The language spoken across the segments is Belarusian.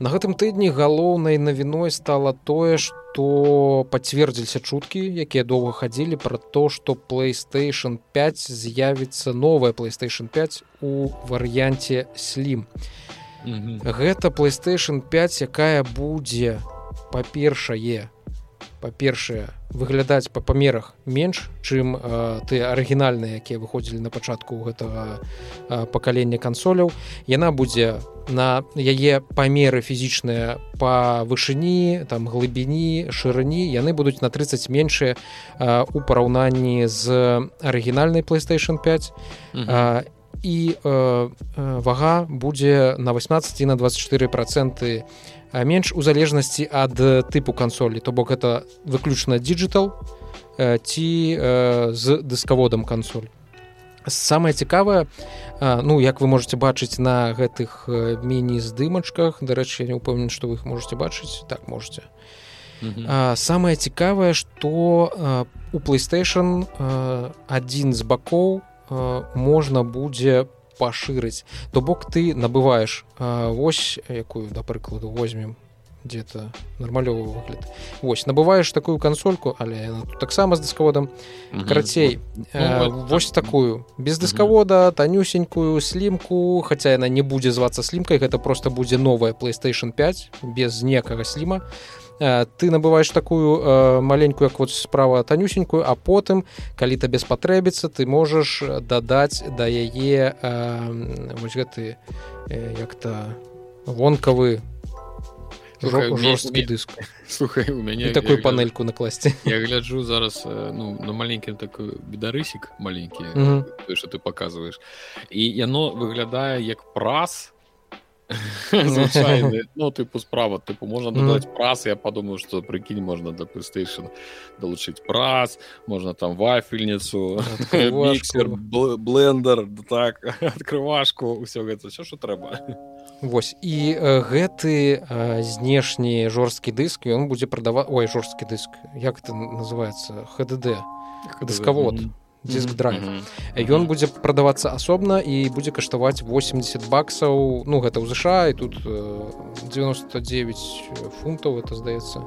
на гэтым тыдні галоўнай навіной стала тое што пацвердзіліся чуткі якія доўга хадзілі пра то што playstation 5 з'явіцца новая playstation 5 у варыянце слім гэта playstation 5 якая будзе па-першае па-першае выглядаць па памерах менш чым э, ты арыгінальныя якія выходзілі на пачатку гэтага э, пакалення кансоляў. Яна будзе на яе памеры фізічныя па вышыні там глыбіні шырыні. Яны будуць на 30 меншыя э, у параўнанні з арыгінальнай playstation 5 э, і э, вага будзе на 18 на 24 проценты на менш у залежнасці ад тыпу кансолі то бок это выключна digital ці з дыскаводам кансоль самае цікавае ну як вы можете бачыць на гэтых міні-здымачках дарэчы я не упэўнен што вы іх можете бачыць так можете. Самае цікавае што у playstation адзін з бакоў можна будзе по пашырыць то бок ты набываешь вось якую да прыкладу возьмем где-то нармалёвы выгляд Вось набываешь такую кансольку але таксама з дыскаводам карацей ну, вось такую. Без дыскавода танюсенькую слімку хаця яна не будзе звацца слімкай гэта просто будзе новая playstation 5 без некага сліма Э, ты набываешь такую э, маленькую як вот справа танюсенькую а потым калі табе спатрэбіцца ты можаш дадаць да яе э, вось гэты э, як-то вонкавы жорсткі дыск слухай у мяне такую панельку накласці я гляджу зараз ну на маленькім такой бедарысік маленькі что ты показываешь. І яно выглядае як прас ну тыпу справа тыпу можна дадаць прас я падумаю што прыкінь можна да playstation далучыць прас можна там вафельніцу блендер так открывашку ўсё гэта все що трэба Вось. І э, гэты э, знешні жорсткі дыск ён будзе прадаваць ой жорсткі дыск як это называется? хДд дыскавод диск драйв. Mm -hmm. ён будзе прадавацца асобна і будзе каштаваць 80 баксаў ну гэта ў ЗША і тут 99 фунтаў это здаецца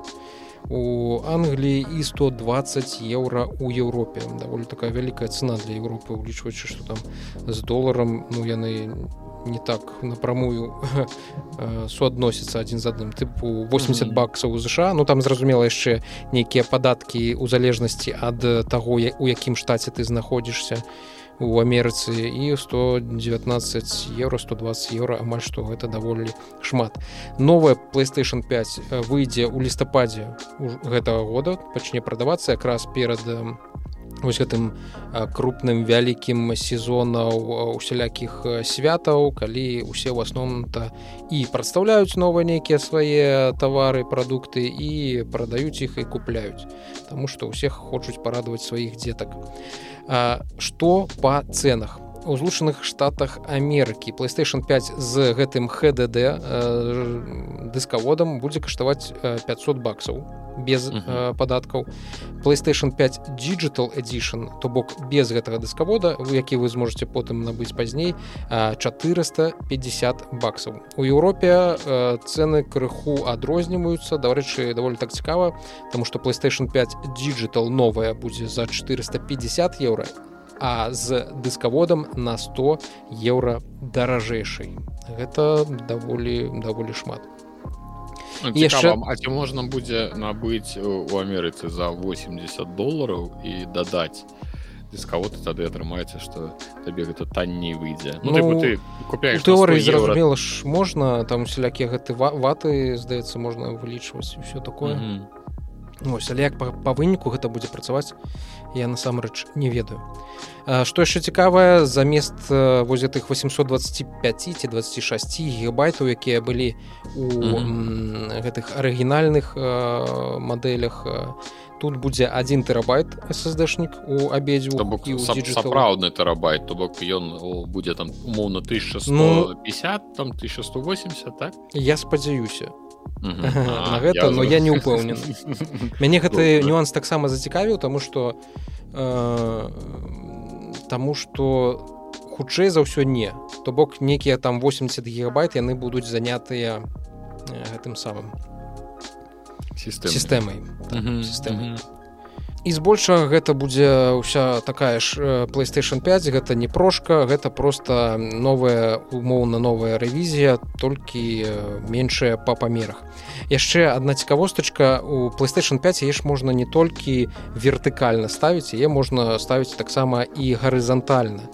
у Англіі і 120 еўра у Еўропе даволі такая вялікая цена для Еўропы улічваючы што там з доларам ну яны не не так напрамую э, суадносіцца адзін з адным тыпу 80 баксаў у ЗША ну там зразумела яшчэ нейкія падаткі ў залежнасці ад таго у якім штаце ты знаходзішся у Амерыцы і 119 евро 120 еўра амаль што гэта даволі шмат. Новая playstation 5 выйдзе ў лістападзе гэтага года пачне прадавацца якраз перад вось гэтым крупным вялікім сезонаў усялякіх святаў калі усе ў асноўным-то і прадстаўляюць новыя нейкія свае тавары прадукты і прадаюць іх і купляюць Таму што ўсіх хочуць парадаваць сваіх дзетак. Што па цэнах у злучаных штатах Амерыкі. Playstation 5 з гэтым хДд дыскаводам будзе каштаваць 500 баксаў без uh -huh. э, падаткаў. Playstation 5 digital edition то бок без гэтага дыскавода у які вы зможете потым набыць пазней 450 баксаў. У Еўропе э, цены крыху адрозніваюцца дарэчы даволі так цікава тому что playstation 5 digital новая будзе за 450 еўра а з дыскаводам на 100 еўра даражэйшай. Гэта даволі даволі шмат. Ну, яшчэ А ці можна будзе набыць у Амерыцы за 80 долараў і дадаць дыскавод тады атрымаецца што табе гэта танней выйдзе. Ну, ну, ты купяеш тэорыі зразумела ж можна там усялякі гэты ваты здаецца можна вылічваць все такое. Mm -hmm. Ось, але як па, па выніку гэта будзе працаваць я насамрэч не ведаю. Што яшчэ цікавае замест воз гэтых 825 ці 26 гігабайтаў якія былі у mm -hmm. гэтых арыгінальных мадэлях тут будзе один тэрабайт ссдшнік у абедзву сапраўдны тэрабайт то бок ён будзе там умоўна 1150 ну, там 1180 так? Я спадзяюся на гэта но я не упэўнен мяне гэты нюанс таксама зацікавіў тому что э, тому что хутчэй за ўсё не. То бок некія там 80 гігабайт яны будуць занятыя гэтым самым сістэмай сістэмай і збольшага гэта будзе ўся такая ж playstation 5 гэта не прошка гэта просто новая умоўна новая рэвізія толькі меншая па памерах. Яшчэ одна цікавостачка у playstation 5 еш можна не толькі вертыкальна ставіць яе можна ставіць таксама і гарызантальна.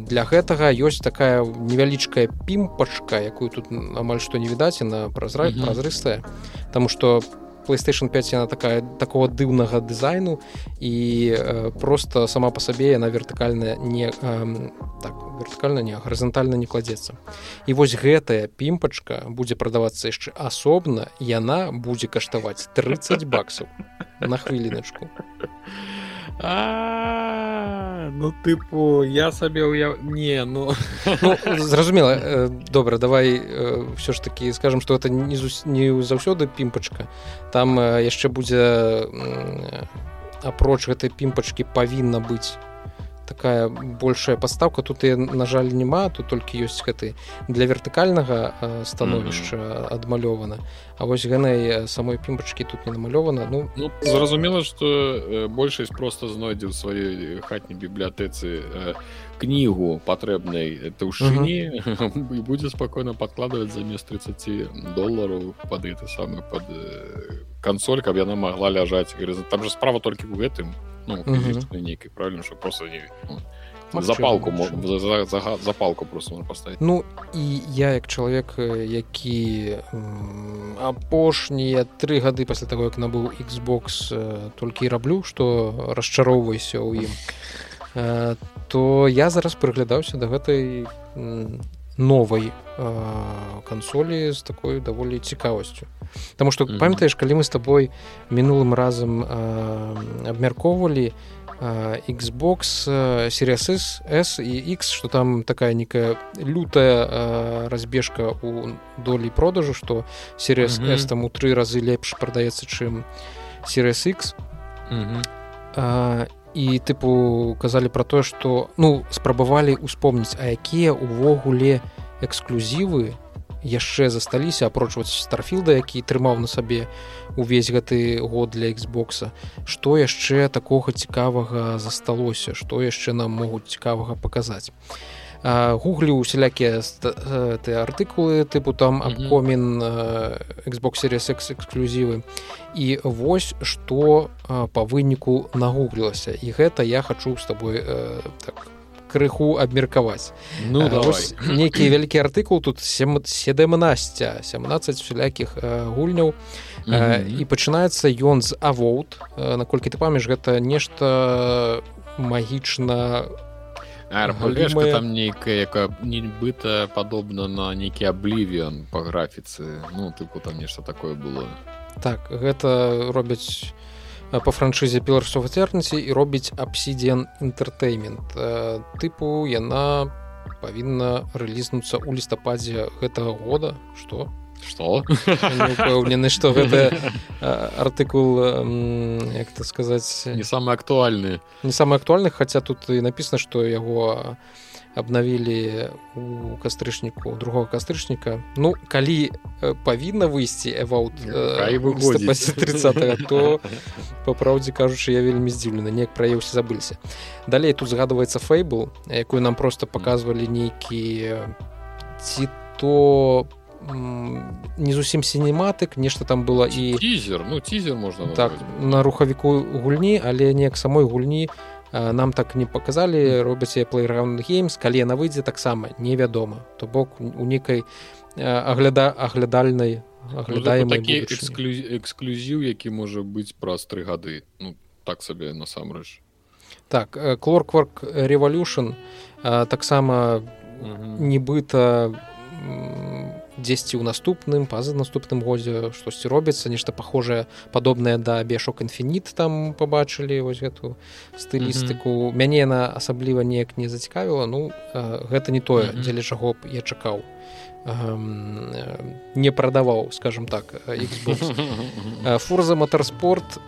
Для гэтага ёсць такая невялічкая пімпачка якую тут амаль што не відаць на празра празрыстая. Таму что по PlayStation 5 яна такая такого дыўнага дызайну і э, просто сама по сабе яна вертыкальная не э, так вертыкальна не гарызантальна не кладзецца і вось гэтая пімпачка будзе прадавацца яшчэ асобна яна будзе каштаваць 30 баксаў на хвіліначку а ну тыпу я сабе уяв... не ну, ну зразумела э, добра давай э, ж таки скажем что это не не заўсёды пімпачка там яшчэ будзе апроч гэтай пімпачкі павінна быць такая большая пастаўка. Тут і на жаль няма тут толькі ёсць гэты для вертыкальнага становішча адмалёвана А вось гэнай самой пімпачкі тут не намалёвана ну, ну зразумела что большасць просто знойдзе ў сваёй хатняй бібліятэцы кнігу патрэбнай таўшыні і будзе спакойна падкладваць замест 30 доллараў пад это самы под кансоль каб яна могла ляжаць там же справа толькі ў гэтым ну, нейкай правильно? Что просто не ну, запалку за, за, за, запалку просто поставить. Ну і я як чалавек які апошнія тры гады пасля того як набыў xbox толькі раблю что расчароўвайся ў ім то я зараз прыглядаўся да гэтай новай кансолі з такой даволі цікавасцю Таму што памятаеш калі мы з табой мінулым разам абмяркоўвалі Xbox Series S і X што там такая некая лютая разбежка у долі продажу што Series mm -hmm. S там у тры разы лепш прадаецца чым Series X mm -hmm. а, і тыпу казалі пра тое што ну спрабавалі успомніць а якія увогуле эксклюзівы яшчэ засталіся апрочваць старфілда які трымаў на сабе увесь гэты год для Xбокса што яшчэ такога цікавага засталося? Што яшчэ нам могуць цікавага паказаць? Гуглю усялякія ты артыкулы тыпу там абкомін Xbox Series X эксклюзівы. І вось што па выніку нагуглілася. І гэта я хачу з табой так крыху абмеркаваць ну нейкі вялікі артыкул тут 17 17 всялякіх гульняў mm -hmm. і пачынаецца ён з авоут наколькі ты памяш гэта нешта магічна РПГшка там нейкая якая нібыта падобна на нейкі аблівіан па графіцы ну тыпу там нешта такое было. Так гэта робяць по франшызе Pillars of Eternity і робіць Obsidian Entertainment. Тыпу яна павінна рэлізнуцца ў лістападзе гэтага года. Што? Што? упэўнены, што гэта артыкул як это сказаць не самы актуальны. Не самы актуальны, хаця тут і напісана, што яго абнавілі у кастрычніку другого кастрычніка ну калі павінна выйсці эваут 30 то по праўдзе кажучы я вельмі здзіўлена неяк праеўся забылься далей тут згадваецца фейбл якую нам просто показывалі нейкі ці то не зусім сінематык нешта там было і тизер ну тизер можна так на рухавіку гульні але неяк самой гульні у нам так не показалі робяць playground games калі яна выйдзе таксама невядома. То бок у нейкай агляда аглядальнай аглядаем такі эксклюзіў які можа быць праз тры гады ну так сабе насамрэч. Так клоркварк revolution таксама нібыта дзесьці ў наступным паза наступным годзе штосьці робіцца нешта похожее падобнае да бешок інфініт там побачылі вось гэту стылістыку. Mm -hmm. мяне на асабліва неяк не зацікавіла ну гэта не тое mm -hmm. дзеля чаго б я чакаў. Не прадаваў скажем так фурза матарспорт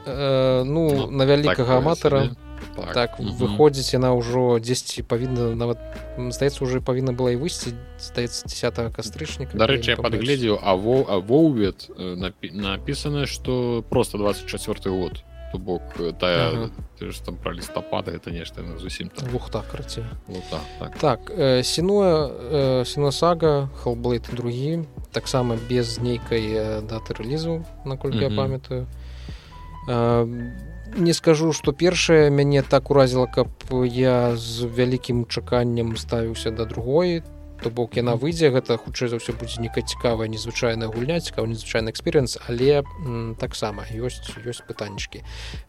ну на вялікага аматара. так, так. Угу. выходзіць яна ўжо 10 павінна нават здаецца уже павінна была і выйсці здаецца 10 кастрычніка дарэчы я падгледзеў а во а воувет э, напісана что просто 24 год. То бок э, тая ага. там пра лістапада это нешта зусім лухта краце так, так э, сіное э, сінасага халблейт другі таксама без нейкай даты рэлізу наколькі я памятаю не скажу что першае мяне так уразіла каб я з вялікім чаканнем ставіўся да другой. То бок яна выйдзе гэта хутчэй за ўсё будзе нейкая цікавая незвычайная гульня цікава незвычайны эксперыенс але таксама ёсць ёсць пытанечкі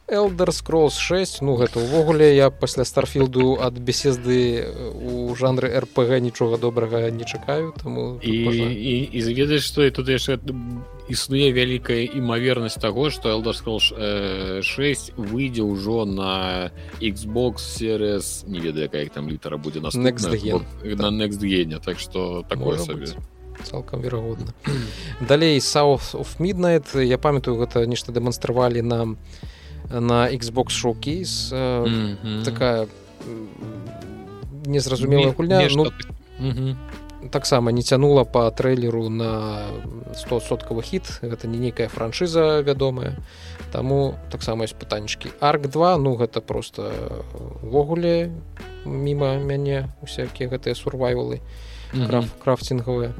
элдер скролс 6 ну гэта ўвогуле я пасля старфілду ад беседы у жанры рпг нічога добрага не чакаю таму і, і, і заведаеш што і тут яшчэ існуе вялікая імавернасць таго што элдер скролс 6 выйдзе ўжо на xbox сервис не ведаю якая там літара будзе на next на next гене так что такое сабе. цалкам верагодна. Далей south of midnight. Я памятаю гэта нешта дэманстравалі нам на xbox showcase. Mm -hmm. такая незразумелая гульня ну. Таксама не цянула по трэйлеру на 100 соткавы хіт гэта не нейкая франшыза вядомая таму таксама ёсць пытанчыкі арк 2 ну гэта просто ввогуле міма мяне усякія гэтыя сурвайвалы mm краф, крафтингавыя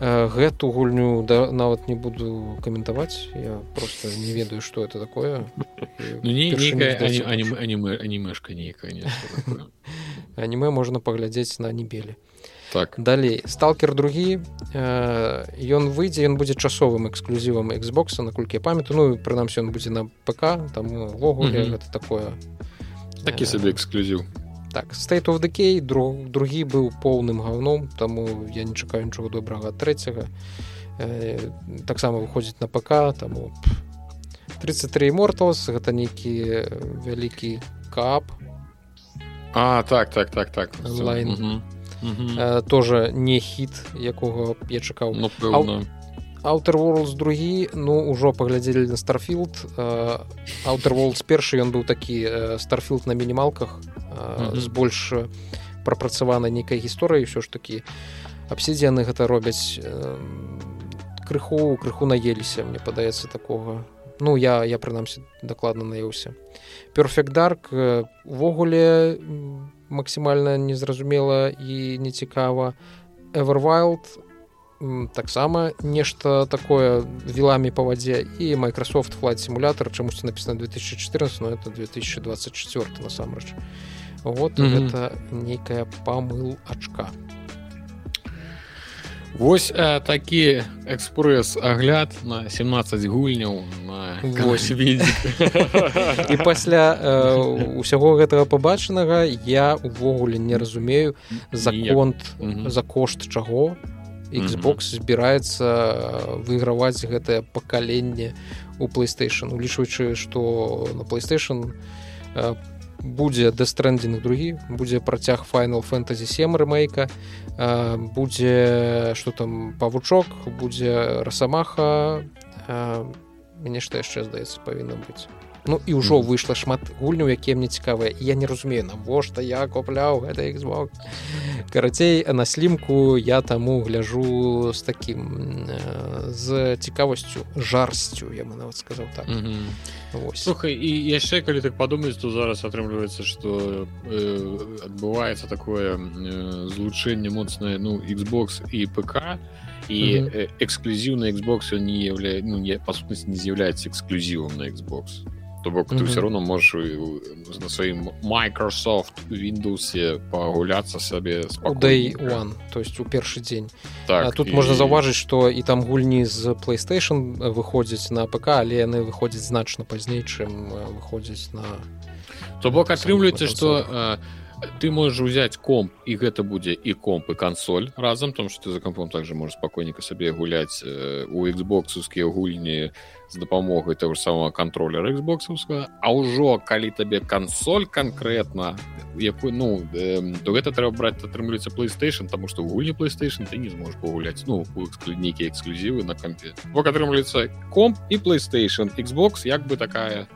гэту гульню да, нават не буду каментаваць. Я просто не ведаю что это такое. Ну, анімешка нейкая аніме можна паглядзець на небеле так. Далей. Сталкер другі ён выйдзе ён будзе часовым эксклюзівам Xбокса наколькі я памятаю ну прынамсі ён будзе на ПК там увогуле гэта такое такі сабе эксклюзіў. так state of decay друг другі быў поўным гаўном таму я не чакаю нічога добрага трэцяга. Э, таксама выходзіць на ПК таму 33 морталс гэта нейкі вялікі кап. А так так так так. Онлайн угу. Э, тоже не хіт якога я чакаў ну, Outer Worlds другі ну ўжо паглядзелі на старфілд Outer Worlds першы ён быў такі старфілд на мінімалках -hmm. з больш прапрацаванай нейкай гісторыі ўсё ж такі абсідзіяны гэта робяць крыху крыху наеліся мне падаецца такога ну я я прынамсі дакладна наеўся. Перфект дарк увогуле максімальна незразумела і нецікава. Everwild таксама нешта такое віламі па вадзе. І Microsoft флайт сімулятор чамусьці напісана 2014 но это 2024 насамрэч. Вот mm -hmm. гэта нейкая памыл ачка Вось э, такі экспрэс агляд на 17 гульняў на і пасля э, усяго гэтага пабачанага я увогуле не разумею законт за кошт чаго. Xbox збіраецца выйграваць гэтае пакаленне у PlayStation улічваючы што на PlayStation будзе дэстрэндзінг другі будзе працяг Final Fantasy 7 рэмейка будзе што там павучок будзе расамаха нешта яшчэ здаецца павінна быць Ну і ўжо выйшла шмат гульняў якія мне цікавыя. Я не разумею навошта я купляў гэта Xbox. Карацей на слімку я таму гляжу з таким з цікавасцю жарсцю я бы нават сказаў так. Mm -hmm. слухай і яшчэ калі так падумаць то зараз атрымліваецца что э, адбываецца такое э, злучэнне моцнае ну Xbox і ПК і mm -hmm. эксклюзіўны Xbox не являе ну не па сутнасці не з'яўляецца эксклюзівам на Xbox то бок ты все равно можешь на сваім Microsoft Windows пагуляцца сабе day one то есть у першы дзень так, тут і... можна заўважыць что і там гульні з playstation выходзяць на ПК але яны выходзяць значна пазней чым выходзяць на то бок атрымліваецца что ты можешь взять комп і гэта будзе і комп і кансоль разам том что ты за кампом также можешь спакойненько сабе гуляць у xboxскія гульні з дапамогай того самого контроллера xboxска а ўжо калі табе кансоль конкретно якую ну э, то гэта трэба браць атрымліваецца playstation тому что гульні playstation ты не зможешь пагуляць ну нейкія эксклюзівы на кампе бок атрымліваецца комп і playstation xbox як бы такая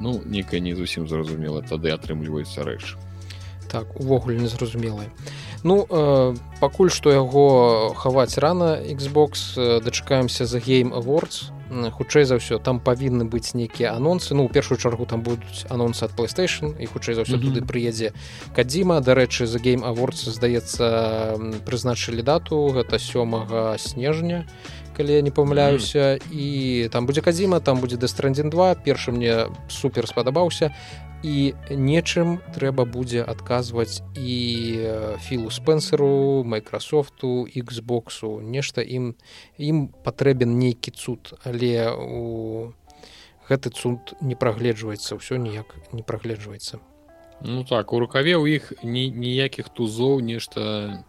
ну некая не зусім зразумела тады атрымліваецца рэч. Так увогуле незразумелая. Ну э, пакуль што яго хаваць рана Xbox э, дачакаемся за game awards. Хутчэй за ўсё там павінны быць нейкія анонсы. Ну у першую чаргу там будуць анонсы ад playstation і хутчэй за ўсё mm -hmm. туды прыедзе кадзіма. Дарэчы за game awards здаецца прызначылі дату. Гэта сёмага снежня калі я не памыляюся mm -hmm. і там будзе кадзіма там будзе дэстрандзін 2 першы мне супер спадабаўся і нечым трэба будзе адказваць і філу спенсеру майкрасофту xбоксу нешта ім ім патрэбен нейкі цуд але у гэты цуд не прагледжваецца ўсё ніяк не прагледжваецца ну так у рукаве ў іх ні, ніякіх тузоў нешта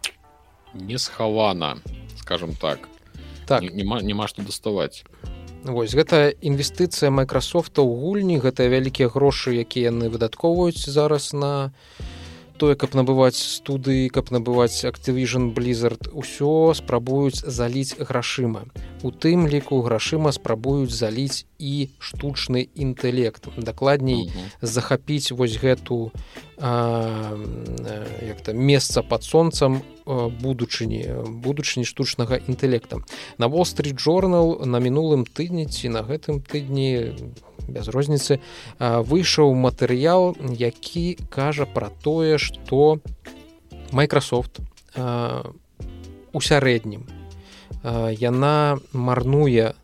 не схавана скажем так так. Няма няма што даставаць Вось гэта інвестыцыя Майкрасофта ў гульні гэтыя вялікія грошы, якія яны выдаткоўваюць зараз на тое, каб набываць студыі, каб набываць Activision Blizzard усё спрабуюць заліць грашыма. У тым ліку грашыма спрабуюць заліць і штучны інтэлект. Дакладней захапіць вось гэту як там месца под сонцам будучыні будучыні штучнага інтэлекта на wall street journal на мінулым тыдні ці на гэтым тыдні без розніцы выйшаў матэрыял які кажа пра тое что Microsoft у сярэднім яна марнуе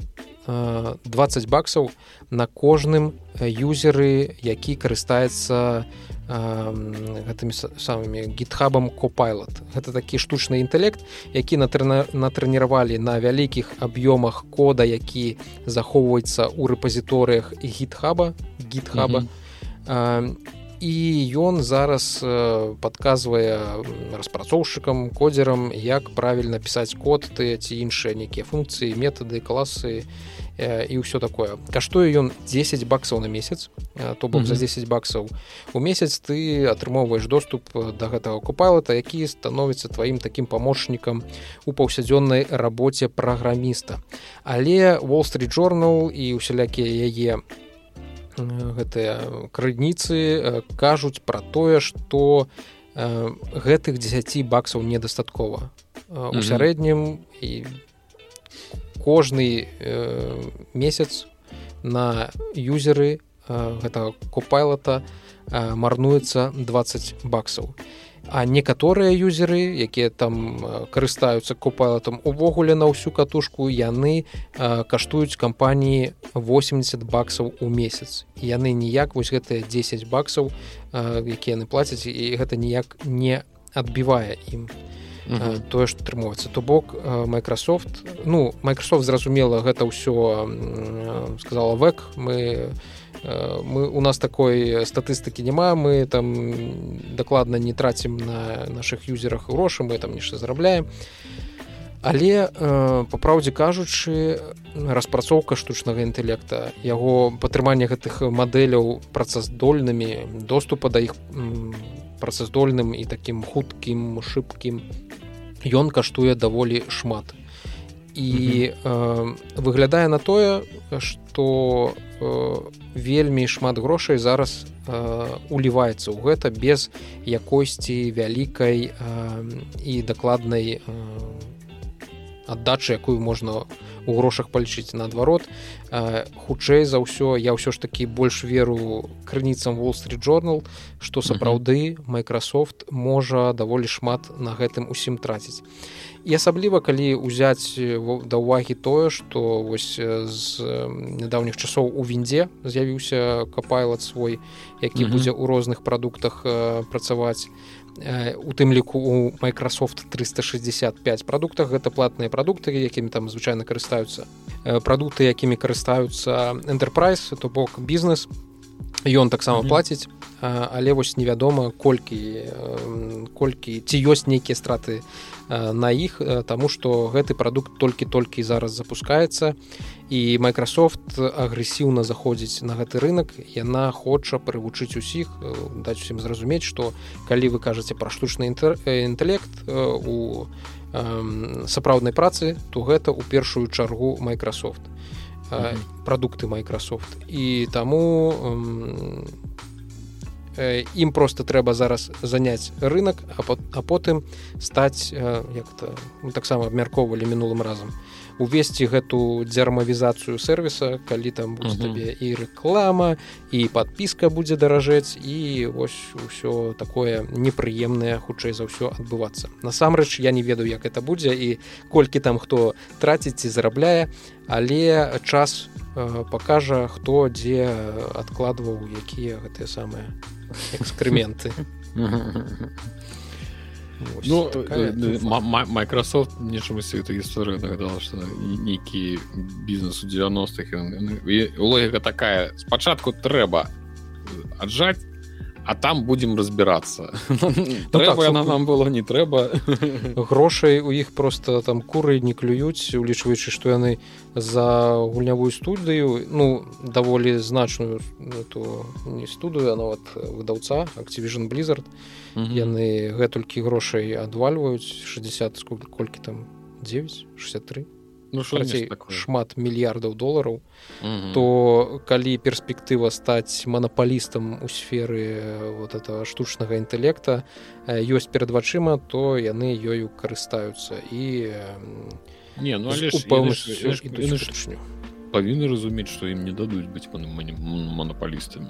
20 баксаў на кожным юзеры які карыстаецца на гэтымі самымі гітхабам копайлот гэта такі штучны інтэлект які натрэніравалі на вялікіх аб'ёмах кода які захоўваецца ў рэпазіторыях гітхаба гітхаба. І ён зараз падказвае распрацоўшчыкам кодзерам як правільна пісаць код ты ці іншыя нейкія функцыі метады класы і і ўсё такое. Каштуе ён 10 баксаў на месяц то бок за 10 баксаў у месяц ты атрымоўваеш доступ да гэтага купайлата які становіцца тваім такім памочнікам у паўсядзённай рабоце праграміста. Але wall street journal і усялякія яе гэтыя крыніцы кажуць пра тое што гэтых 10 баксаў недастаткова. У сярэднім і кожны э, месяц на юзеры э, гэтага копайлата э, марнуецца 20 баксаў а некаторыя юзеры якія там э, карыстаюцца купайлатам увогуле на ўсю катушку яны э, каштуюць кампаніі 80 баксаў у месяц яны ніяк вось гэтыя 10 баксаў э, якія яны плацяць і гэта ніяк не адбівае ім. Тое што атрымоўваецца то бок Microsoft ну Microsoft зразумела гэта ўсё сказала век мы мы у нас такой статыстыкі няма мы там дакладна не трацім на наших юзерах грошы мы там нешта зарабляем. Але па праўдзе кажучы распрацоўка штучнага інтэлекта яго падтрыманне гэтых мадэляў працаздольнымі доступа да іх працаздольным і такім хуткім шыбкім ён каштуе даволі шмат. І э, выглядае на тое что э, вельмі шмат грошай зараз э, уліваецца ў гэта без якосці вялікай э, і дакладнай э, аддачы якую можна у грошах палічыць наадварот хутчэй за ўсё я ўсё ж такі больш веру крыніцам wall street journal што сапраўды Microsoft можа даволі шмат на гэтым усім траціць. І асабліва калі ўзяць да ўвагі тое што вось з нядаўніх часоў у віндзе з'явіўся капайлат свой які будзе ў розных прадуктах працаваць. У тым ліку у Microsoft 365 прадуктах. Гэта платныя прадукты якімі там звычайна карыстаюцца прадукты якімі карыстаюцца enterprise то бок бізнес ён таксама mm -hmm. плаціць але вось невядома колькі колькі ці ёсць нейкія страты на іх таму што гэты прадукт толькі-толькі зараз запускаецца і Microsoft агрэсіўна заходзіць на гэты рынок яна хоча прывучыць усіх даць усім зразумець што калі вы кажаце пра штучны інтэлект у сапраўднай працы то гэта ў першую чаргу Microsoft прадукты Microsoft. І таму ім просто трэба зараз заняць рынок а потым стаць як-то таксама абмяркоўвалі мінулым разам увесці гэту дзярмавізацыю сервіса калі там будзе табе і рэклама і подпіска будзе даражэць і вось ўсё такое непрыемнае хутчэй за ўсё адбывацца. Насамрэч я не ведаю як это будзе і колькі там хто траціць ці зарабляе але час э, пакажа хто дзе адкладваў якія гэтыя самыя экскременты ну э, э, Microsoft нечамусь эту гісторыю нагадала что нейкі бізнес у 90-х логіка такая спачатку трэба аджаць а там будем разбираться. Ну, так, нам было не трэба грошай у іх просто там куры не клююць улічваючы што яны за гульнявую студыю ну даволі значную то не студыю нават выдаўца activision blizzard. Яны гэтулькі грошай адвальваюць 60 сколько колькі там? 9 63 ну, шмат мільярдаў долараў mm -hmm. то калі перспектыва стаць манапалістам у сферы вот этого штучнага інтэлекта ёсць перад вачыма то яны ёю карыстаюцца і не ну, павінны разумець што ім не дадуць быць манапалістамі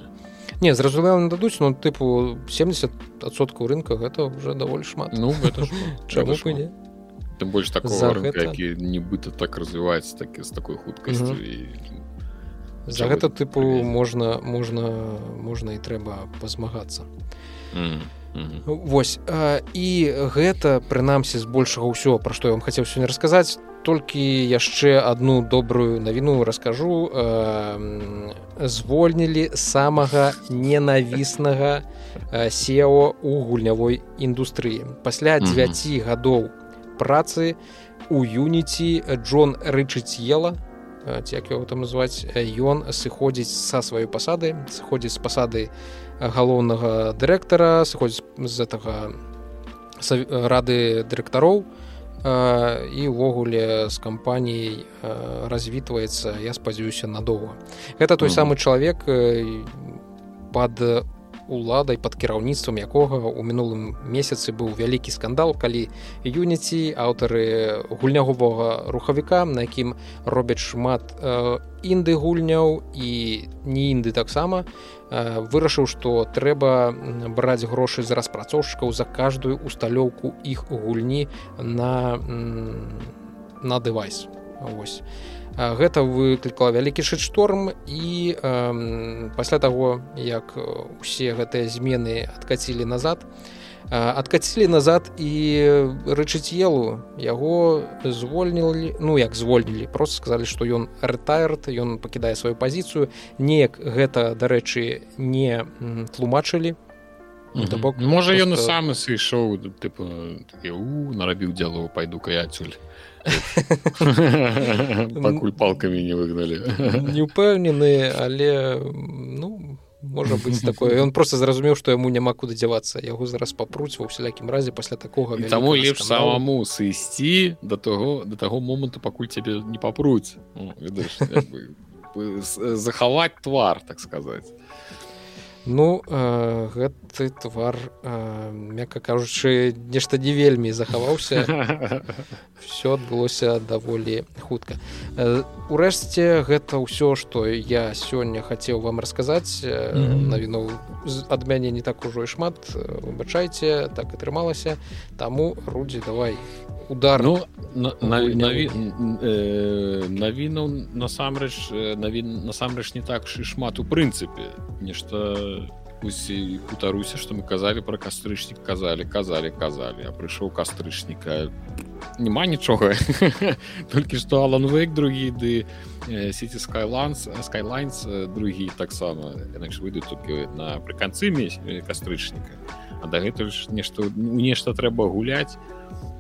не зразумела дадуць но тыпу 70соткаў рынка гэта уже даволі шмат. Ну гэта чаму не тым больш такого рынка, гэта... які нібыта так развіваецца так з такой хуткасцю і за гэта тыпу можна можна можна і трэба пазмагацца mm. Mm -hmm. Вось а, і гэта прынамсі з большага ўсё пра што я вам хацеў сёння расказаць толькі яшчэ одну добрую навіну раскажу звольнілі самага ненавіснага сео у гульнявой індустрыі пасля 9 mm -hmm. гадоў працы у юніці Джон рычыцела як яго там называць ён сыходзіць са сваёй пасады сыходзіць з пасады галоўнага дырэктара сыходзіць з гэтага рады дырэктароў і ўвогуле з кампаніяй развітваецца я спадзяюся надоўга. Гэта той самы чалавек пад уладай под кіраўніцтвам якога у мінулым месяцы быў вялікі скандал калі юніці аўтары гульняговага рухавіка на якім робяць шмат э, інды гульняў і не інды таксама э, вырашыў што трэба браць грошы за распрацоўшчыкаў за каждую усталёўку іх гульні на на дэвайс. Ось гэта выклікала вялікі шыт-шторм і э, пасля таго як усе гэтыя змены адкацілі назад адкацілі назад і рычыць елу яго звольнілі ну як звольнілі просто сказалі што ён рэтайрт ён пакідае сваю пазіцыю. Неяк гэта дарэчы не тлумачылі. То бок можа ён просто... сам сышоў тыпу нарабіў дзяло пайду-ка я адсюль пакуль палкамі не выгналі не ўпэўнены але ну можа быць такое. Ён просто зразумеў што яму няма куды дзявацца яго зараз папруць ва ўсялякім разе пасля такога таму лепш самому сысці да того да таго моманту пакуль цябе не папруць захаваць твар так сказаць Ну э, гэты твар э, мякка кажучы нешта не вельмі захаваўся. Все адбылося даволі хутка. Э, Урэшце гэта ўсё што я сёння хацеў вам расказаць. Э, mm -hmm. навіну ад мяне не так ужо і шмат. Выбачайце так атрымалася. Таму рудзі давай удар. Ну навінаў насамрэч навін насамрэч не так шмат у прынцыпе нешта усе хутаруся што мы казалі пра кастрычнік казалі казалі казалі а прыйшоў кастрычніка няма нічога толькі што алан вейк другі ды сеці скайланс скайлайнс другі таксама выйдуць толькі напрыканцы кастрычніка а дагэтуль нешта у нешта трэба гуляць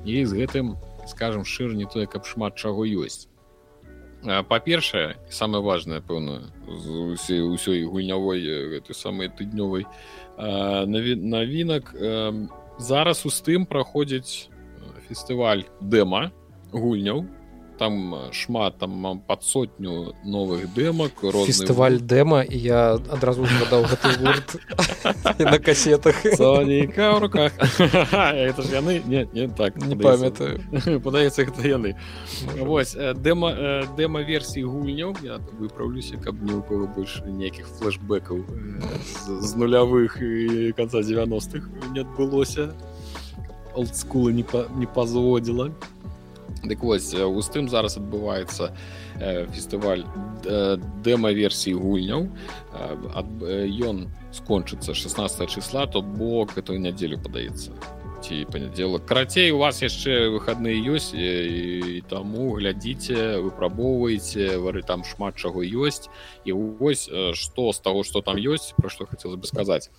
і з гэтым скажем шчыра не тое каб шмат чаго ёсць па-першае самае важное пэўна усе ўсёй гульнявой гэтай самай тыднёвай навінак зараз у тым праходзіць фестываль дэма гульняў там шмат там под сотню новых дэмак фестываль дэма і я адразу згадаў гэты гурт на касетах. В руках? Это ж яны не, не так не памятаю. Падаецца гэта яны вось дэма дэма версій гульняў я выпраўлюся каб не кого больш нейкіх флешбекаў з нулявых і конца 90-х не адбылося олдскулы не па, не пазводзіла дык вось у тым зараз адбываецца фестываль дэма-версій гульняў. Ён скончыцца 16 числа то бок эту нядзелю падаецца. Ці панядзелак. Карацей у вас яшчэ выходныя ёсць і, і таму глядзіце выпрабоўваеце вары там шмат чаго ёсць. І вось што з таго што там ёсць пра што хацела бы сказаць.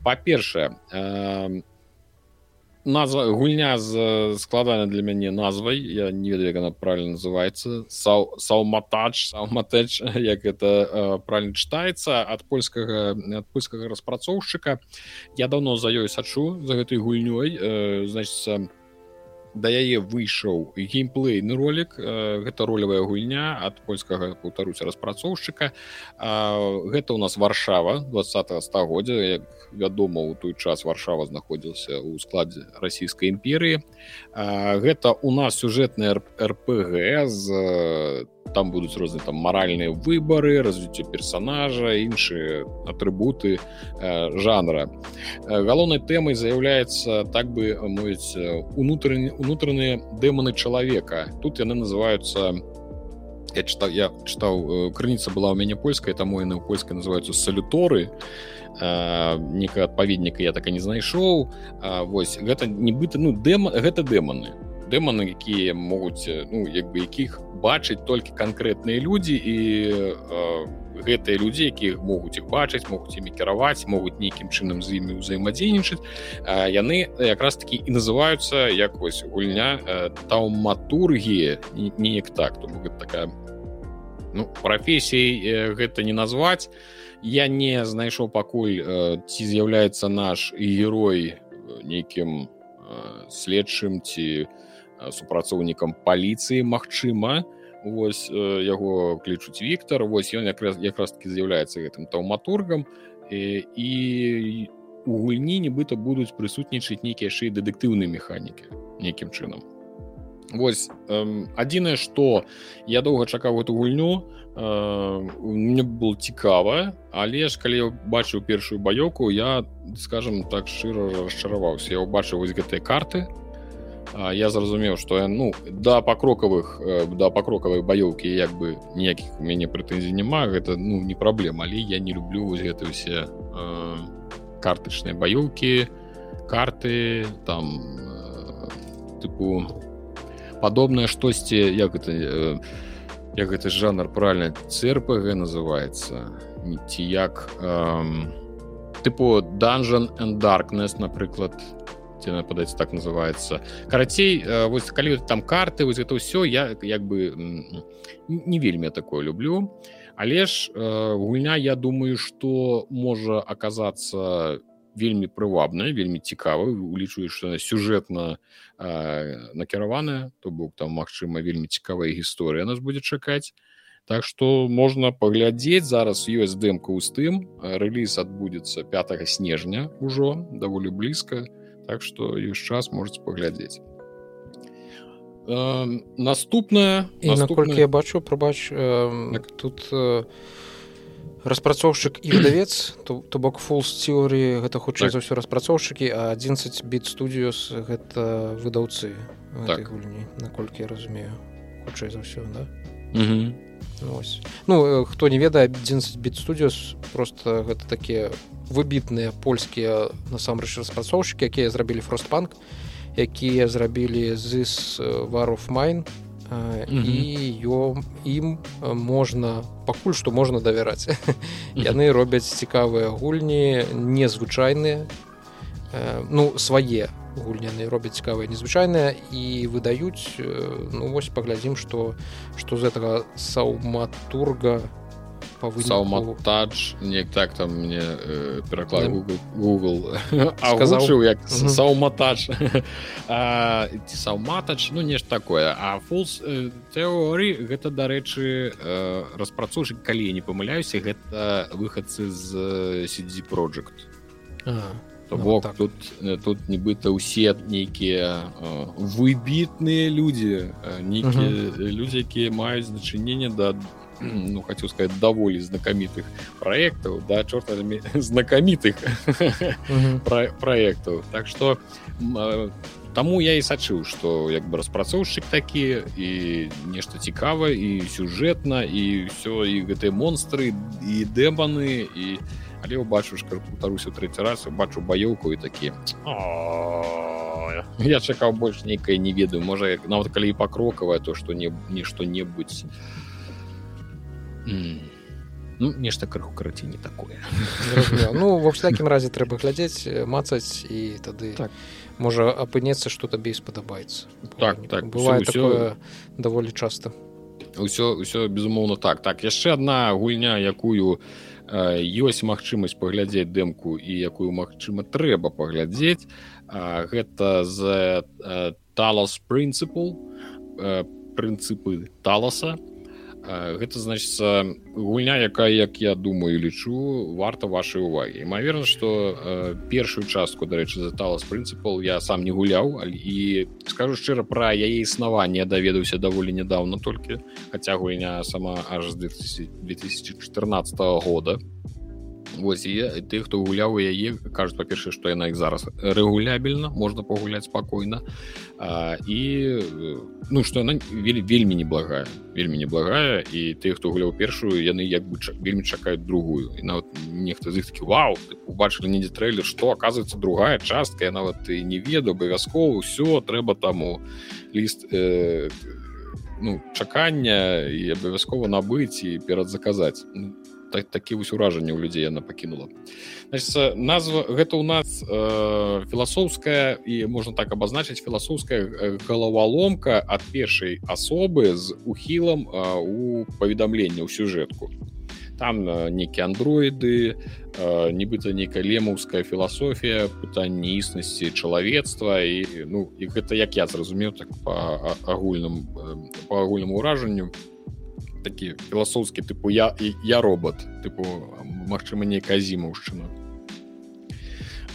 Па-першае у назва гульня з складана для мяне назвай я не ведаю як она правильно называется. Сау сауматач сауматэч як это э, правильно читаецца ад польскага ад польскага распрацоўшчыка. Я давно за ёй сачу за гэтай гульнёй э, значится да яе выйшаў геймплейны ролик э, гэта ролевая гульня ад польскага паўтаруся распрацоўшчыка. Гэта у нас варшава 20 стагоддзя. Як вядома у той час варшава знаходзіўся ў складзе расійскай імперыі. Гэта у нас сюжэтны рпг з там будуць розныя там маральныя выбары развіццё персонажа іншыя атрыбуты жанра. Галоўнай тэмай з'яўляецца так бы мовіць унутраны унутраныя дэманы чалавека тут яны называются я чытаў я чытаў крыніца была ў мяне польская таму яны ў польскай называются салюторы нека адпаведніка я так і не знайшоў восьось гэта нібыта ну дэма гэта дэманы дэманы якія могуць ну як бы якіх бачыць толькі канкрэтныя людзі і гэтыя людзі якіх могуць іх бачыць могуць імі кіраваць могуць нейкім чынам з імі ўзаемадзейнічаць яны якраз такі і называюцца як вось гульня таўматургія неяк так то такая ну прафесій гэта не назваць я не знайшоў пакуль ці з'яўляецца наш герой нейкім следчым ці супрацоўнікам паліцыі Мачыма вось яго клічуць Віктор вось ён якраз якраз таки з'яўляецца гэтым таўматургам. І, і у гульні нібыта будуць прысутнічаць нейкія яшчэ і дэдэктыўныя механікі нейкім чынам. Вось адзінае што я доўга чакаў эту гульню мне было цікава але ж калі я бачыў першую баёку я скажем так шчыра расчараваўся. Я убачыў вось гэтыя карты я зразумеў што я ну да пакрокавых да пакрокавай баёўкі як бы ніякіх у мяне прэтэнзій няма гэта ну не праблема. Але я не люблю вось гэты ўсе э, картачныя баёўкі карты там э, тыпу падобнае штосьці як это э, як гэты жанр правильно црпг называется ці як эм, тыпу dungeon and darkness напрыклад ці нападаць так называется. Карацей э, вось калі там карты вось это ўсё я як бы не вельмі такое люблю. Але ж э, гульня я думаю что можа аказацца вельмі прывабная вельмі цікава улічваю что сюжэтна накіраваная то бок там магчыма вельмі цікавая гісторыя нас будзе чакаць так что можна паглядзець зараз ёсць дэмка ў тым рэліз адбудзецца 5 снежня ўжо даволі блізка так что ёсць час можете паглядзець наступная і наколькі я бачу прабач э, тут э, распрацоўшчык і выдавец то, то бок фул теорыі гэта хутчэй так. за ўсё распрацоўшчыкі а 11 біт студіус гэта выдаўцы так. гульні наколькі я разумею хутчэй за ўсё да Ось. ну хто не ведае 11 біт студіус просто гэта такія выбітныя польскія насамрэч распрацоўшчыкі якія зрабілі фростпанк якія зрабілі з варов майн і ё ім можна пакуль што можна давяраць яны робяць цікавыя гульні незвычайныя ну свае гульняны робяць цікавыя незвычайныя і выдаюць ну вось паглядзім што што з гэтага саўматурга па выніку... не так там мне э, пераклад Google, Google. сказаў як сауматач ці сауматач ну нешта такое. А фулс э, тэорый гэта дарэчы э, распрацоўшчык калі не памыляюся гэта выхадцы з сидзі project. То бок так. тут тут нібыта ўсе нейкія выбітныя людзі нейкія людзі якія маюць дачыненне да ну хочу сказать даволі знакамітых проектаў да чорта знакамітых проектаў так что таму я і сачыў что як бы распрацоўшчык такі і нешта цікава і сюжэтна і все і гэтыя монстры і дэманы і але убачу шкарпутаруся трэці раз бачу баёўку і такі я чакаў больш нейкае не ведаю можа нават калі і пакрокавае то што не ну нешта крыху караці не такое. Ну ва всякім разе трэба глядзець мацаць і тады так. можа апынецца што табе спадабаецца. Так так. бывае ўсё даволі часта. Ўсё ўсё безумоўна так. Так яшчэ одна гульня якую ёсць магчымасць паглядзець дэмку і якую магчыма трэба паглядзець гэта з талас прынцыпу прынцыпы таласа гэта значится гульня якая як я думаю лічу варта вашай увагі. Імаверна что першую частку дарэчы затала з прынцыпал я сам не гуляў і скажу шчыра пра яе існаванне даведаўся даволі нядаўна толькі хаця гульня сама аж з 2014 года Вось і ты хто гуляў яе кажуць па-першае што яна іх зараз рэгулябельна можна пагуляць спакойна і ну што яна вельмі вельмі неблагая вельмі неблагая і ты хто гуляў першую яны як бы чак, вельмі чакаюць другую і нават нехта з іх такі вау убачылі недзе трэйлер што аказваецца другая частка я нават ты не ведаю абавязкова ўсё трэба таму ліст э, ну чакання і абавязкова набыць і перадзаказаць ну, так, такі вось уражанне ў людзей яна пакінула. Назва гэта ў нас э, філасофская і можна так абазначыць філасофская галаваломка ад першай асобы з ухілам э, у паведамлення ў сюжэтку. Там э, нейкія андроіды э, нібыта нейкая лемаўская філасофія пытанне існасці чалавецтва і ну і гэта як я зразумеў так по агульным по агульнаму ўражанню такі філасофскі тыпу я і я робот тыпу магчыма нейкая зімаўшчына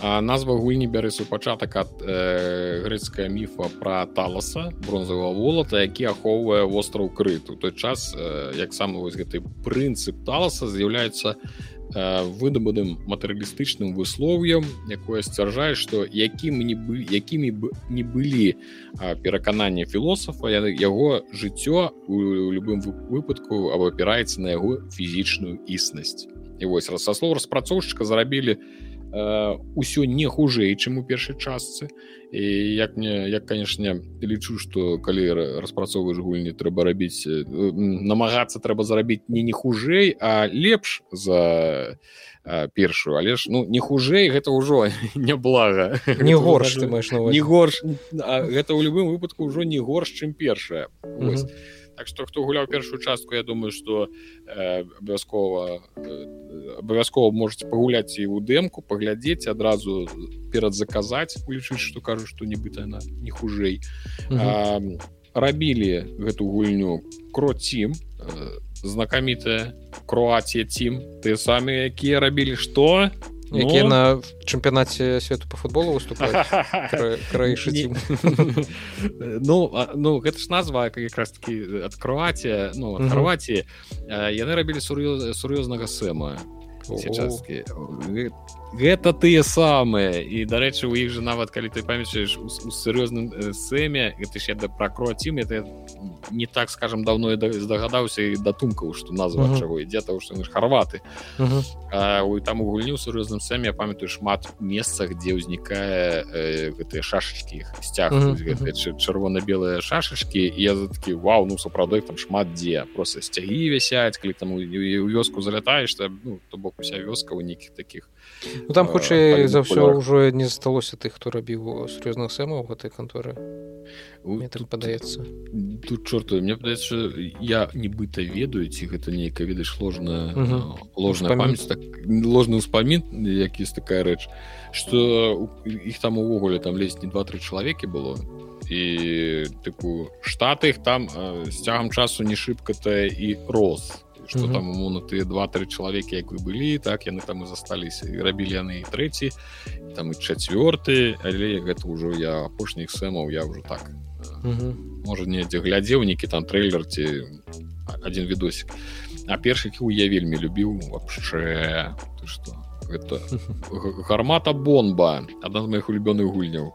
назва гульні бяры супачатак ад э, грэцкая міфа пра таласа бронзавого волата які ахоўвае востраў крыту. Той час э, як сам вось гэты прынцып таласа з'яўляецца Э, выдабаным матэрыялістычным выслоўем якое сцвярджае што якім не бы якімі б не былі перакананні філосафа яго жыццё у любым выпадку або апіраецца на яго фізічную існасць. І вось раз са слов распрацоўшчыка зарабілі ўсё не хужэй чым у першай частцы. І як мне як канешне лічу што калі распрацоўваеш гульні трэба рабіць намагацца трэба зарабіць не не хужэй а лепш за першую. Але ж ну не хужэй гэта ўжо няблага не горш ты маеш не горш гэта ў любым выпадку ўжо не горш чым першая. Так што хто гуляў першую частку я думаю что абавязкова абавязкова можете пагуляць і ў дэмку паглядзець адразу перад заказаць улічыць што кажу што нібыта яна не хужэй рабілі гэту гульню кроцім знакамітая кроація цім ты самі якія рабілі што які ну? на чэмпіянаце свету по футболу выступаюць ну ну гэта ж назва якраз таки ад кроація ну харватії яны рабілі сур'ёзнага сэма часткі гэта тыя самыя і дарэчы у іх же нават калі ты памятаеш у сур'ёзным сэме гэта ж я да пракроцім это не так скажем давно я здагадаўся і датумкаў што назва uh -huh. чаго ідзе того што ж харваты uh -huh. а, там у гульню сур'ёзным сэме я памятаю шмат месцах дзе ўзнікае э, гэтыя шашачкі сцяг uh -huh. чырвона-белыя шашачкі я за такі вау ну сапраўды там шмат дзе просто сцягі вісяць калі там у вёску залятаеш то ну то бок уся вёска у нейкіх таких ну, там хутчэй за ўсё ўжо не засталося тых хто рабіў сур'ёзных сэмаў гэтай канторы так падаецца тут чорту мне падаецца я нібыта ведаю ці гэта нейкая ведаеш ложная ложная памяць так ложны ўспамін які есть такая рэч что іх там увогуле там лезь не два-тры чалавекі было і тыпу штаты іх там з цягам часу не шыбка-то і рос что mm -hmm. там умоўно ты два-тры чалавекі як вы былі так яны там і засталіся і рабілі яны і трэці там і чацвёрты але гэта ўжо я апошніх сэмаў я ўжо так mm -hmm. можа недзе глядзеў нейкі там трейлер ці один відосик а першыкі я вельмі любіў вообще. Ты что? Это гармата бомба. Адна з моих улюбёных гульняў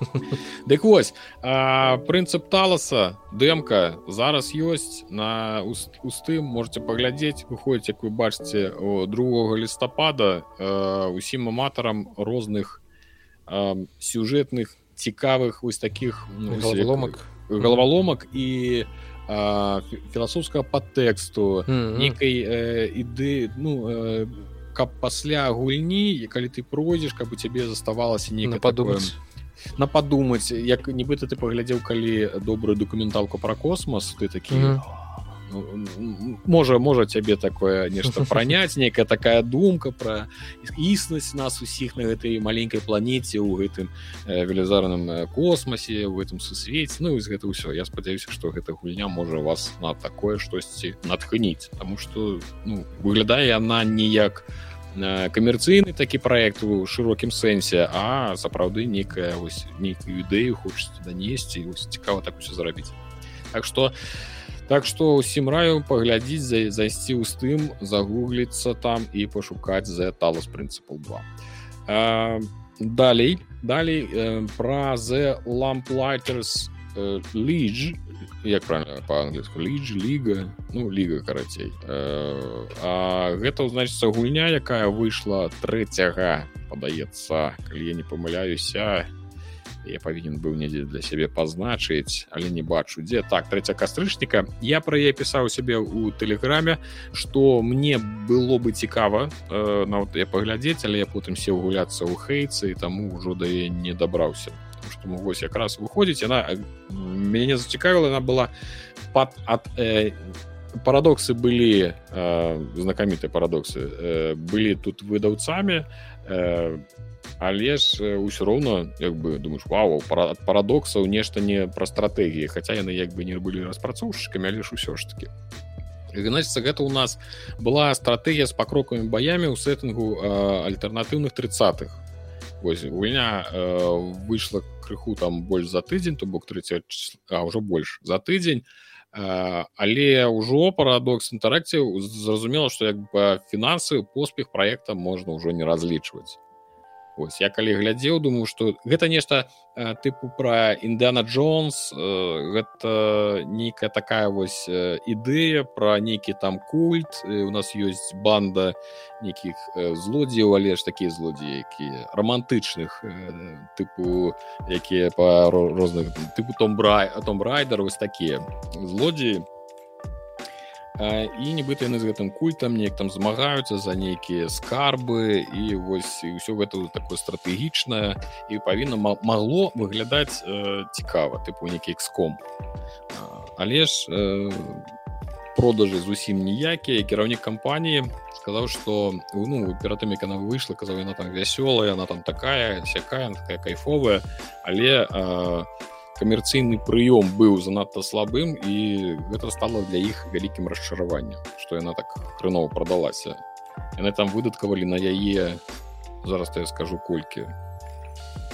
Дык вось прынцып таласа дэмка зараз ёсць на устым можете паглядзець выходзіць як вы бачыце 2 лістапада усім аматарам розных сюжэтных цікавых вось таких ну, галаваломак галаваломак і філасофскага падтэксту mm -hmm. нейкай іды ну каб пасля гульні калі ты пройдзеш каб у цябе заставалася не падумаць на падумаць як нібыта ты паглядзеў калі добрую дакументалку про космос ты такі mm -hmm. можа можа цябе такое нешта праняць некая такая думка про існасць нас усіх на гэтай маленькой планете у гэтым э, велізарным э, космосе в этом сусвеце ну з гэта ўсё я спадзяюся что гэта гульня можа вас на такое штосьці натхніць тому что ну выглядае она ніяк не камерцыйны такі проект у шырокім сэнсе а сапраўды некая вось нейкую ідэю хочаце данесці цікава так усё зарабіць так что так что усім раю паглядзіць за зайсці ў стым загугліцца там і пашукаць за талас прынцыпал 2 а, далей далей э, пра the lamplighter's лідж як правильно по-англійску лідж ліга ну ліга карацей э, а гэта значится гульня якая выйшла трэцяга падаецца калі я не памыляюся я павінен быў недзе для сябе пазначыць але не бачу дзе. Так трэця кастрычніка. Я пра яе пісаў сябе у тэлеграме что мне было бы цікава э, нават я паглядзець але я потым сеў гуляцца ў хейцы і таму ўжо да не дабраўся что мы вось якраз выходзіць яна мяне зацікавіла она была под от э, парадоксы былі э, знакамітыя парадоксы э, былі тут выдаўцамі э, але ж ўсё роўна як бы думаешь вау ад парадоксаў нешта не пра стратэгіі хаця яны як бы не былі распрацоўшчыкамі але ж усё ж таки. Значится гэта у нас была стратегія з пакрокамі баямі ў сеттынгу альтэрнатыўных тридцатых Вось гульня э, выйшла крыху там больш за тыдзень то бок 30 а ўжо больш за тыдзень э, але ўжо парадокс інтэракцыі зразумела што як бы фінансы поспех проекта можна ўжо не разлічваць Вось я калі глядзеў думаю что гэта нешта э, тыпу про Індана Джонс э, гэта нейкая такая вось э, ідэя про нейкі там культ. Э, у нас ёсць банда нейкіх э, злодзеяў але ж такія злодзеі якія романтычных э, тыпу якія по розных тыпу том брай а том райдер вось такія злодзеі і нібыта яны з гэтым культам неяк там змагаюцца за нейкія скарбы і вось і ўсё гэта такое стратэгічнае. І павінна магло выглядаць э, цікава тыпу нейкі экском. Але ж э, продажы зусім ніякія. Кіраўнік кампаніі сказаў што ну перад тым як яна выйшла казаў яна там вясёлая она там такая сякая такая кайфовая. Але э, камерцыйны прыём быў занадта слабым і гэта стало для іх вялікім расчараваннем што яна так хрэнова прадалася яны там выдаткавалі на яе зараз я скажу колькі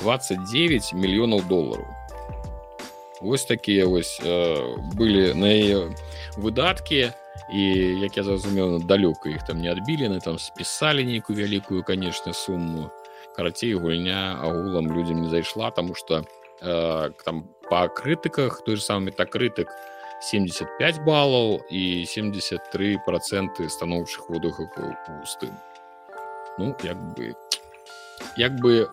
29 мільёнаў долараў Вось такія вось э, былі на яе выдаткі і як я зразумеў далёка іх там не адбілі на там спісалі нейкую вялікую канешне сумму. Карацей гульня агулам людзям не зайшла тому что э, там по крытыках той же самый метакрытык 75 баллаў і 73 проценты станоўчых водгукаў пустым ну як бы як бы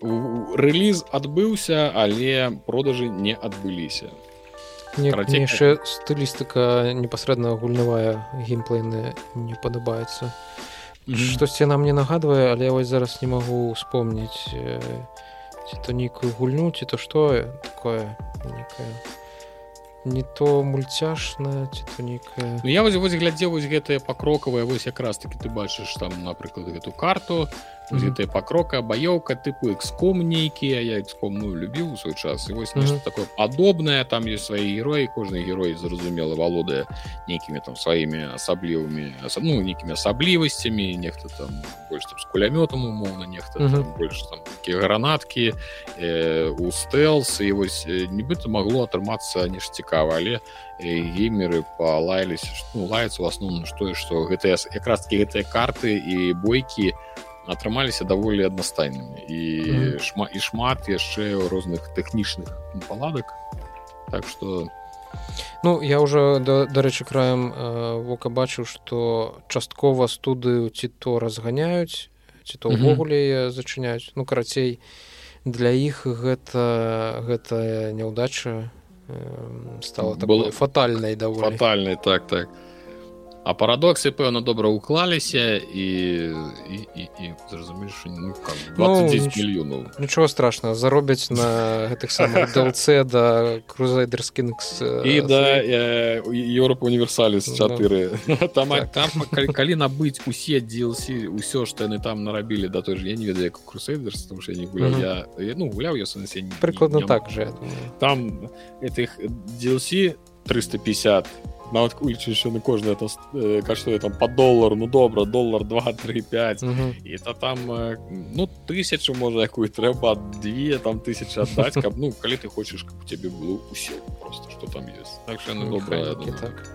рэліз адбыўся але продажы не адбыліся яшчэ стылістыка непасрэдна гульнявая геймплейная не падабаецца штосьці нам не нагадвае але я вось зараз не магу вспомніць ці то нейкую гульню ці то што такое некае не то мульцяшна ці то нейкая ну, я вось вось глядзеў вось гэтыя пакрокавыя вось якраз таки ты бачыш там напрыклад гэту карту гэтая пакрока баёўка тыпу экском нейкія я экском ну любіў у свой час. І вось нешта такое падобнае там ёсць свае героі кожны герой зразумела валодае нейкімі там сваімі асаблівымі ну нейкімі асаблівасцямі нехта там больш там з кулямётам умоўна нехта больш там такія гранаткі э, у стэлс і вось нібыта магло атрымацца нешта цікава але геймеры палаяліся ну, лаяцца у асноўным што што гэтыя якраз таки гэтыя карты і бойкі у атрымаліся даволі аднастайнымі і mm. шма і шмат яшчэ розных тэхнічных паладак так что ну я уже дарэчы краем э, вока бачыў что часткова студыю ці то разганяюць ці то ўвогуле mm -hmm. зачыняюць ну карацей для іх гэта гэтая няўдача э, стала было фатальнай даволі фатальнай так так. А парадоксы пэўна добра ўклаліся і, і, і, і зразумееш ну, 29 ну, мільёнаў нічого страшного заробяць на гэтых самых DLC да крузайдерскінкс і да Еўропа універсаліс 4 ну, там, так. там калі, набыць усе DLC ўсё што яны там нарабілі да той ж я не ведаю як крусейдерс не гуляў -hmm. я ну гуляў я прыкладна так же там этих DLC 350 нават кулічы еще на кожны это э, каштуе там по доллару ну добра доллар 235 і то там э, ну тысячу можа якую трэба две там тысячи аддаць каб ну калі ты хочаш каб у тебе было усё просто что там есть. Так что ну, добра так.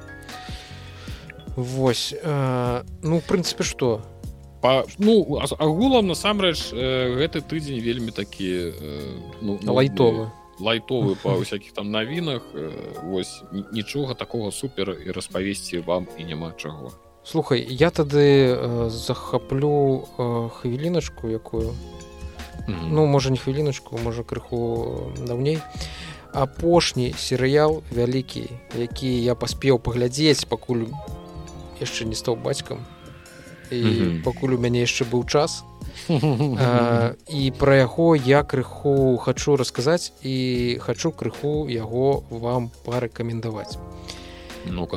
Вось э, ну в прынцыпе что? По ну агулам насамрэч э, гэты тыдзень вельмі такі э, ну, лайтовы ну, лайтовы па ўсякіх там навінах вось нічога такого супер і распавесці вам і няма чаго. Лухай я тады э, захаплю э, хвіліначку якую. Mm -hmm. ну можа не хвіліначку можа крыху даўней. Апошні серыял вялікі які я паспеў паглядзець пакуль яшчэ не стаў бацькам. І mm -hmm. пакуль у мяне яшчэ быў час. то і пра яго я крыху хачу расказаць і хачу крыху яго вам парэкамендаваць. Ну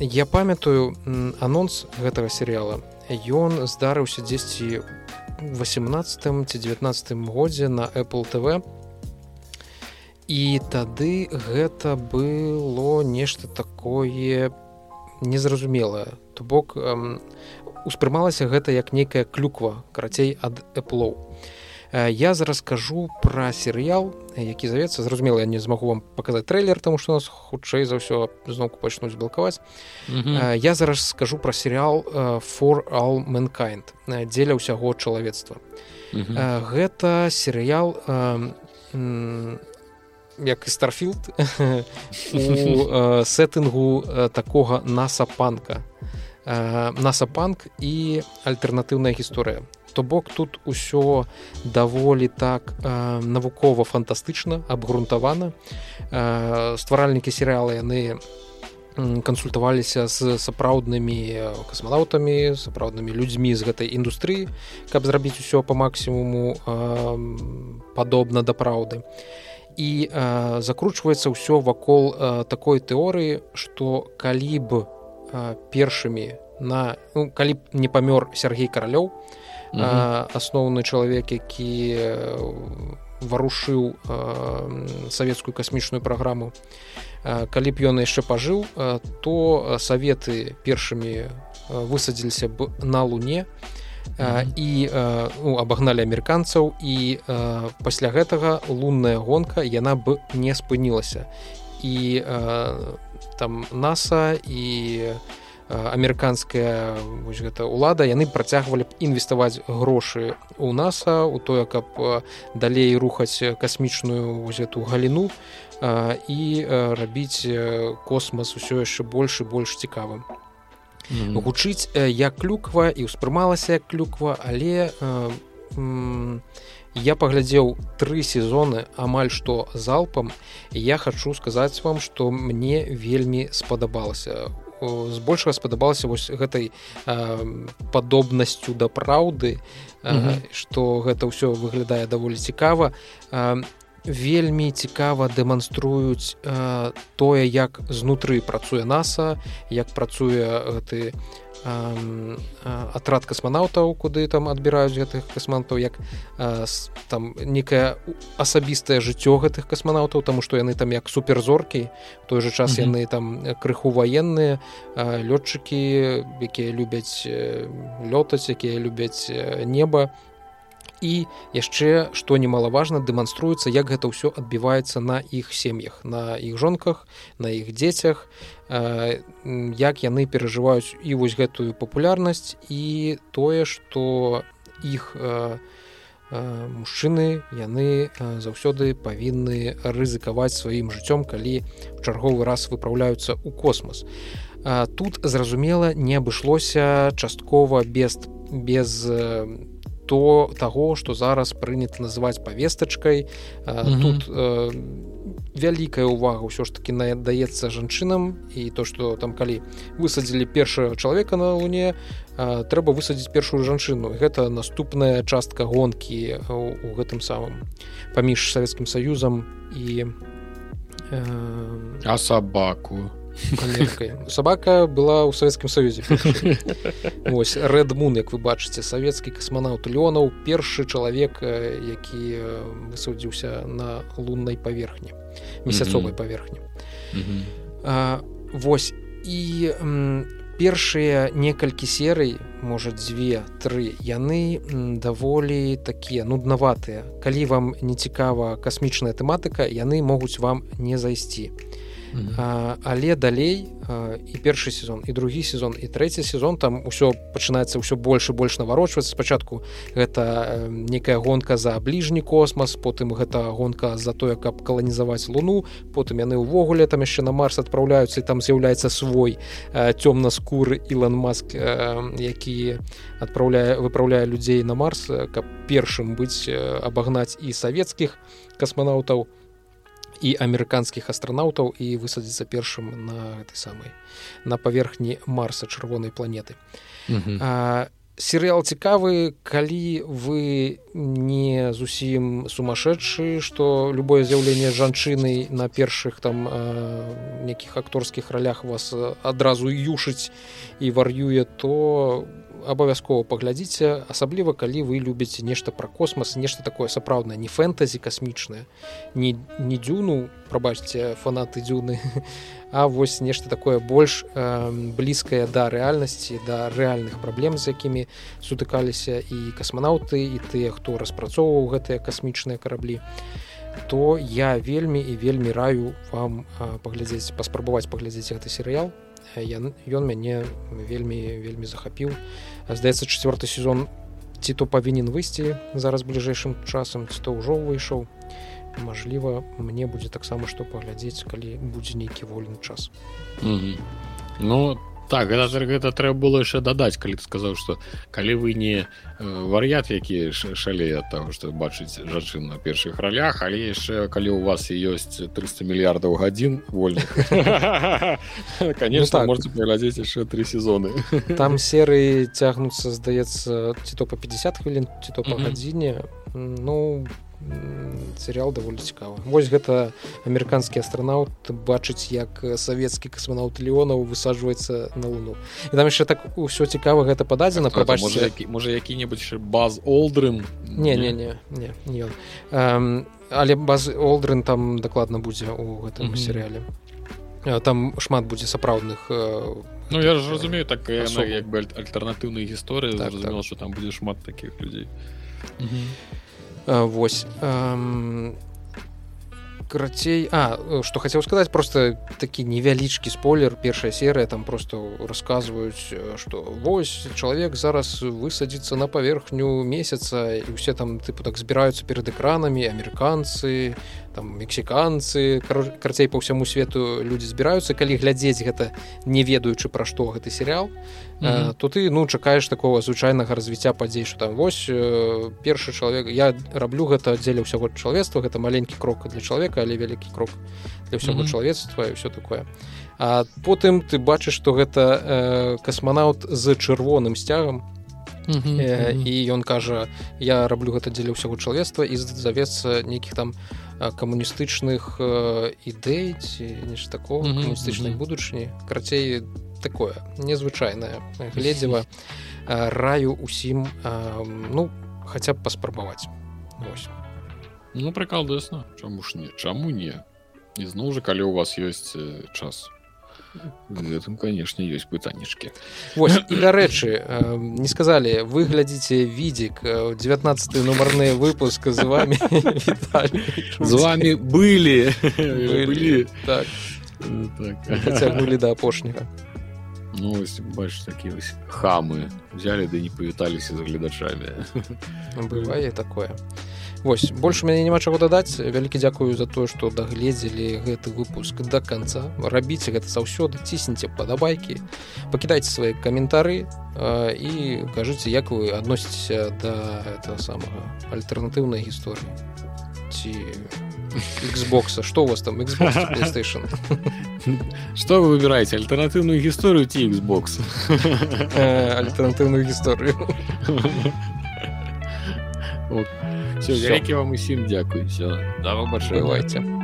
я памятаю анонс гэтага серыяла. Ён здарыўся дзесьці 18 ці 19 годзе на apple tv і тады гэта было нешта такое незразумелае. То бок успрымалася гэта як нейкая клюква карацей ад эплоў я зараз скажу пра серыял які завецца. Зразумела я не змагу вам паказаць трейлер тому что нас хутчэй за ўсё зноўку пачнуць блакаваць. Mm -hmm. я зараз скажу пра серыял for all mankind дзеля ўсяго чалавецтва. Mm -hmm. гэта серыял як і старфілд у сеттынгу такога наса панка насапанк і альтэрнатыўная гісторыя то бок тут усё даволі так навукова фантастычна абгрунтавана стваральнікі серыяла яны кансультаваліся з сапраўднымі касмалаўтамі сапраўднымі людзьмі з гэтай індустрыі каб зрабіць усё по максімуму падобна да праўды. І закручваецца ўсё вакол такой тэорыі што калі б у першымі на ну, калі б не памёр Сергей каралёў mm -hmm. асноўны чалавек які варушыў савецкую касмічную праграму калі б ён яшчэ пажыў то саветы першымі высадзіліся б на луне mm -hmm. і ну, абагналі амерыканцаў і пасля гэтага лунная гонка яна б не спынілася і там наса і амерыканская гэта ўлада яны працягвалі інвеставаць грошы у наса у тое каб далей рухаць касмічную эту галіну і рабіць космас усё яшчэ больш і больш цікавым. Гучыць як клюква і ўспрымалася як клюква але я паглядзеў тры сезоны амаль што залпам. Я хачу сказаць вам што мне вельмі спадабалася. Збольшага спадабалася вось гэтай падобнасцю да праўды што гэта ўсё выглядае даволі цікава вельмі цікава дэманструюць э, тое як знутры працуе наса як працуе гэты э, атрад касманаўтаў куды там адбіраюць гэтых касмантаў як э, там некае асабістае жыццё гэтых касманаўтаў таму што яны там як суперзоркі той же час mm -hmm. яны там крыху ваенныя лётчыкі якія любяць лётаць якія любяць неба і яшчэ што немалаважна дэманструецца як гэта ўсё адбіваецца на іх сем'ях на іх жонках на іх дзецях. Як яны перажываюць і вось гэтую папулярнасць і тое што іх мужчыны яны заўсёды павінны рызыкаваць сваім жыццём калі чарговы раз выпраўляюцца ў космас. Тут зразумела не абышлося часткова без без то таго што зараз прынята называць павестачкай. Тут вялікая увага ўсё ж таки надаецца жанчынам. І то што там калі высадзілі першага чалавека на луне трэба высадзіць першую жанчыну. Гэта наступная частка гонкі у гэтым самым паміж савецкім саюзам і а сабаку сабака была ў савецкім саюзе ось рэдмун як вы бачыце савецкі касманаўт лёнаў першы чалавек які высудзіўся на луннай паверхні месяцовай паверхні восьось і першыя некалькі серый можа дзве тры яны даволі такія нуднаватыя калі вам не цікава касмічная тэматыка яны могуць вам не зайсці. а, але далей а, і першы сезон і другі сезон і трэці сезон там усё пачынаецца ўсё больш і больш наварочвацца. Спачатку гэта некая гонка за бліжні космас потым гэта гонка за тое каб каланізаваць луну потым яны ўвогуле там яшчэ на марс адпраўляюцца і там з'яўляецца свой цёмна-скуры ілан маск які адпраўляе выпраўляе людзей на марс каб першым быць абагнаць і савецкіх касманаўтаў. у і амерыканскіх астранаўтаў і высадзіцца першым на гэтай самай на паверхні марса чырвонай планеты. Серыял цікавы калі вы не зусім сумасшедшы што любое з'яўленне жанчыны на першых там нейкіх акторскіх ралях вас адразу юшыць і вар'юе то у абавязкова паглядзіце асабліва калі вы любіце нешта пра космас нешта такое сапраўднае не фэнтазі касмічнае не не дзюну прабачце фанаты дзюны а вось нешта такое больш э, блізкае да рэальнасці да рэальных праблем з якімі сутыкаліся і касманаўты і тыя хто распрацоўваў гэтыя касмічныя караблі то я вельмі і вельмі раю вам паглядзець паспрабаваць паглядзець гэты серыял ён мяне вельмі вельмі захапіў здаецца четверты сезон ці то павінен выйсці зараз бліжэйшым часам ці то ўжо выйшаў Мажліва мне будзе таксама што паглядзець калі будзе нейкі вольны час. Mm -hmm. ну так гэта гэта трэба было яшчэ дадаць калі ты сказаў что калі вы не э, вар'ят які шале ад того что бачыць жанчын на першых ролях але яшчэ калі у вас ёсць 300 мільярдаў гадзін вольных конечно ну можете паглядзець яшчэ три сезоны там серыі цягнуцца здаецца ці то по 50 хвілін ці то по гадзіне ну по серыял даволі цікава вось гэта амерыканскі астранаўт бачыць як савецкі касманаўт леонаў высаджваецца на луну. І там яшчэ так усё цікава гэта пададзена прабач які можа які-небудзь баз олдрын не не? не не не um, але баз олдрын там дакладна будзе у гэтым mm -hmm. серыяле там шмат будзе сапраўдных Ну я ж разумею так як бы альтэрнатыўнай гісторыі так, так. что там будзе шмат таких людзей mm -hmm. Вось карацей А што хацеў сказаць просто такі невялічкі спойлер першая серыя там просто расказваюць што вось чалавек зараз высадзіцца на паверхню месяца і ўсе там тыпу так збіраюцца перад экранамі амерыканцы там мексіканцы карцей по ўсяму свету людзі збіраюцца калі глядзець гэта не ведаючы пра што гэты серыял mm -hmm. то ты ну чакаеш такого звычайнага развіцця падзей что там вось першы чалавек я раблю гэта дзеля ўсяго чалавецтва гэта маленькі крок для чалавека але вялікі крок для ўсяго mm -hmm. чалавецтва і все такое А потым ты бачыш што гэта э, касманаўт з чырвоным сцягам і ён кажа я раблю гэта дзеля ўсяго чалавецтва і завецца нейкіх там камуністычных ідэй ці нешта такого камуністычнай будучыні карацей такое незвычайнае гледзева раю усім ну хаця б паспрабаваць ну прыкалдесна чаму ж не чаму не ізноў жа калі у вас ёсць час. у гэтым канешне ёсць пытанішкі і дарэчы не сказалі вы глядзіце відзік 19 нумарны выпуск з вами з вами былі так. былі да апошняга Ну бач такі вось хамы. Взяли ды да не павіталіся з гледачамі бывае такое Вось больше мяне няма чаго дадаць. Вялікі дзякую за тое што дагледзелі гэты выпуск до конца рабіце гэта заўсёды цісніце падабайкі пакідайце свае каментары і кажыце як вы адносіцеся да этого самага альтэрнатыўнай гісторыі. Ці Xbox. Что у вас там Xbox PlayStation? Что вы выбираете альтэрнатыўную гісторыю ці Xbox? Альтэрнатыўную гісторыю Все, вялікі вам усім дзякуй все да вам бачывайце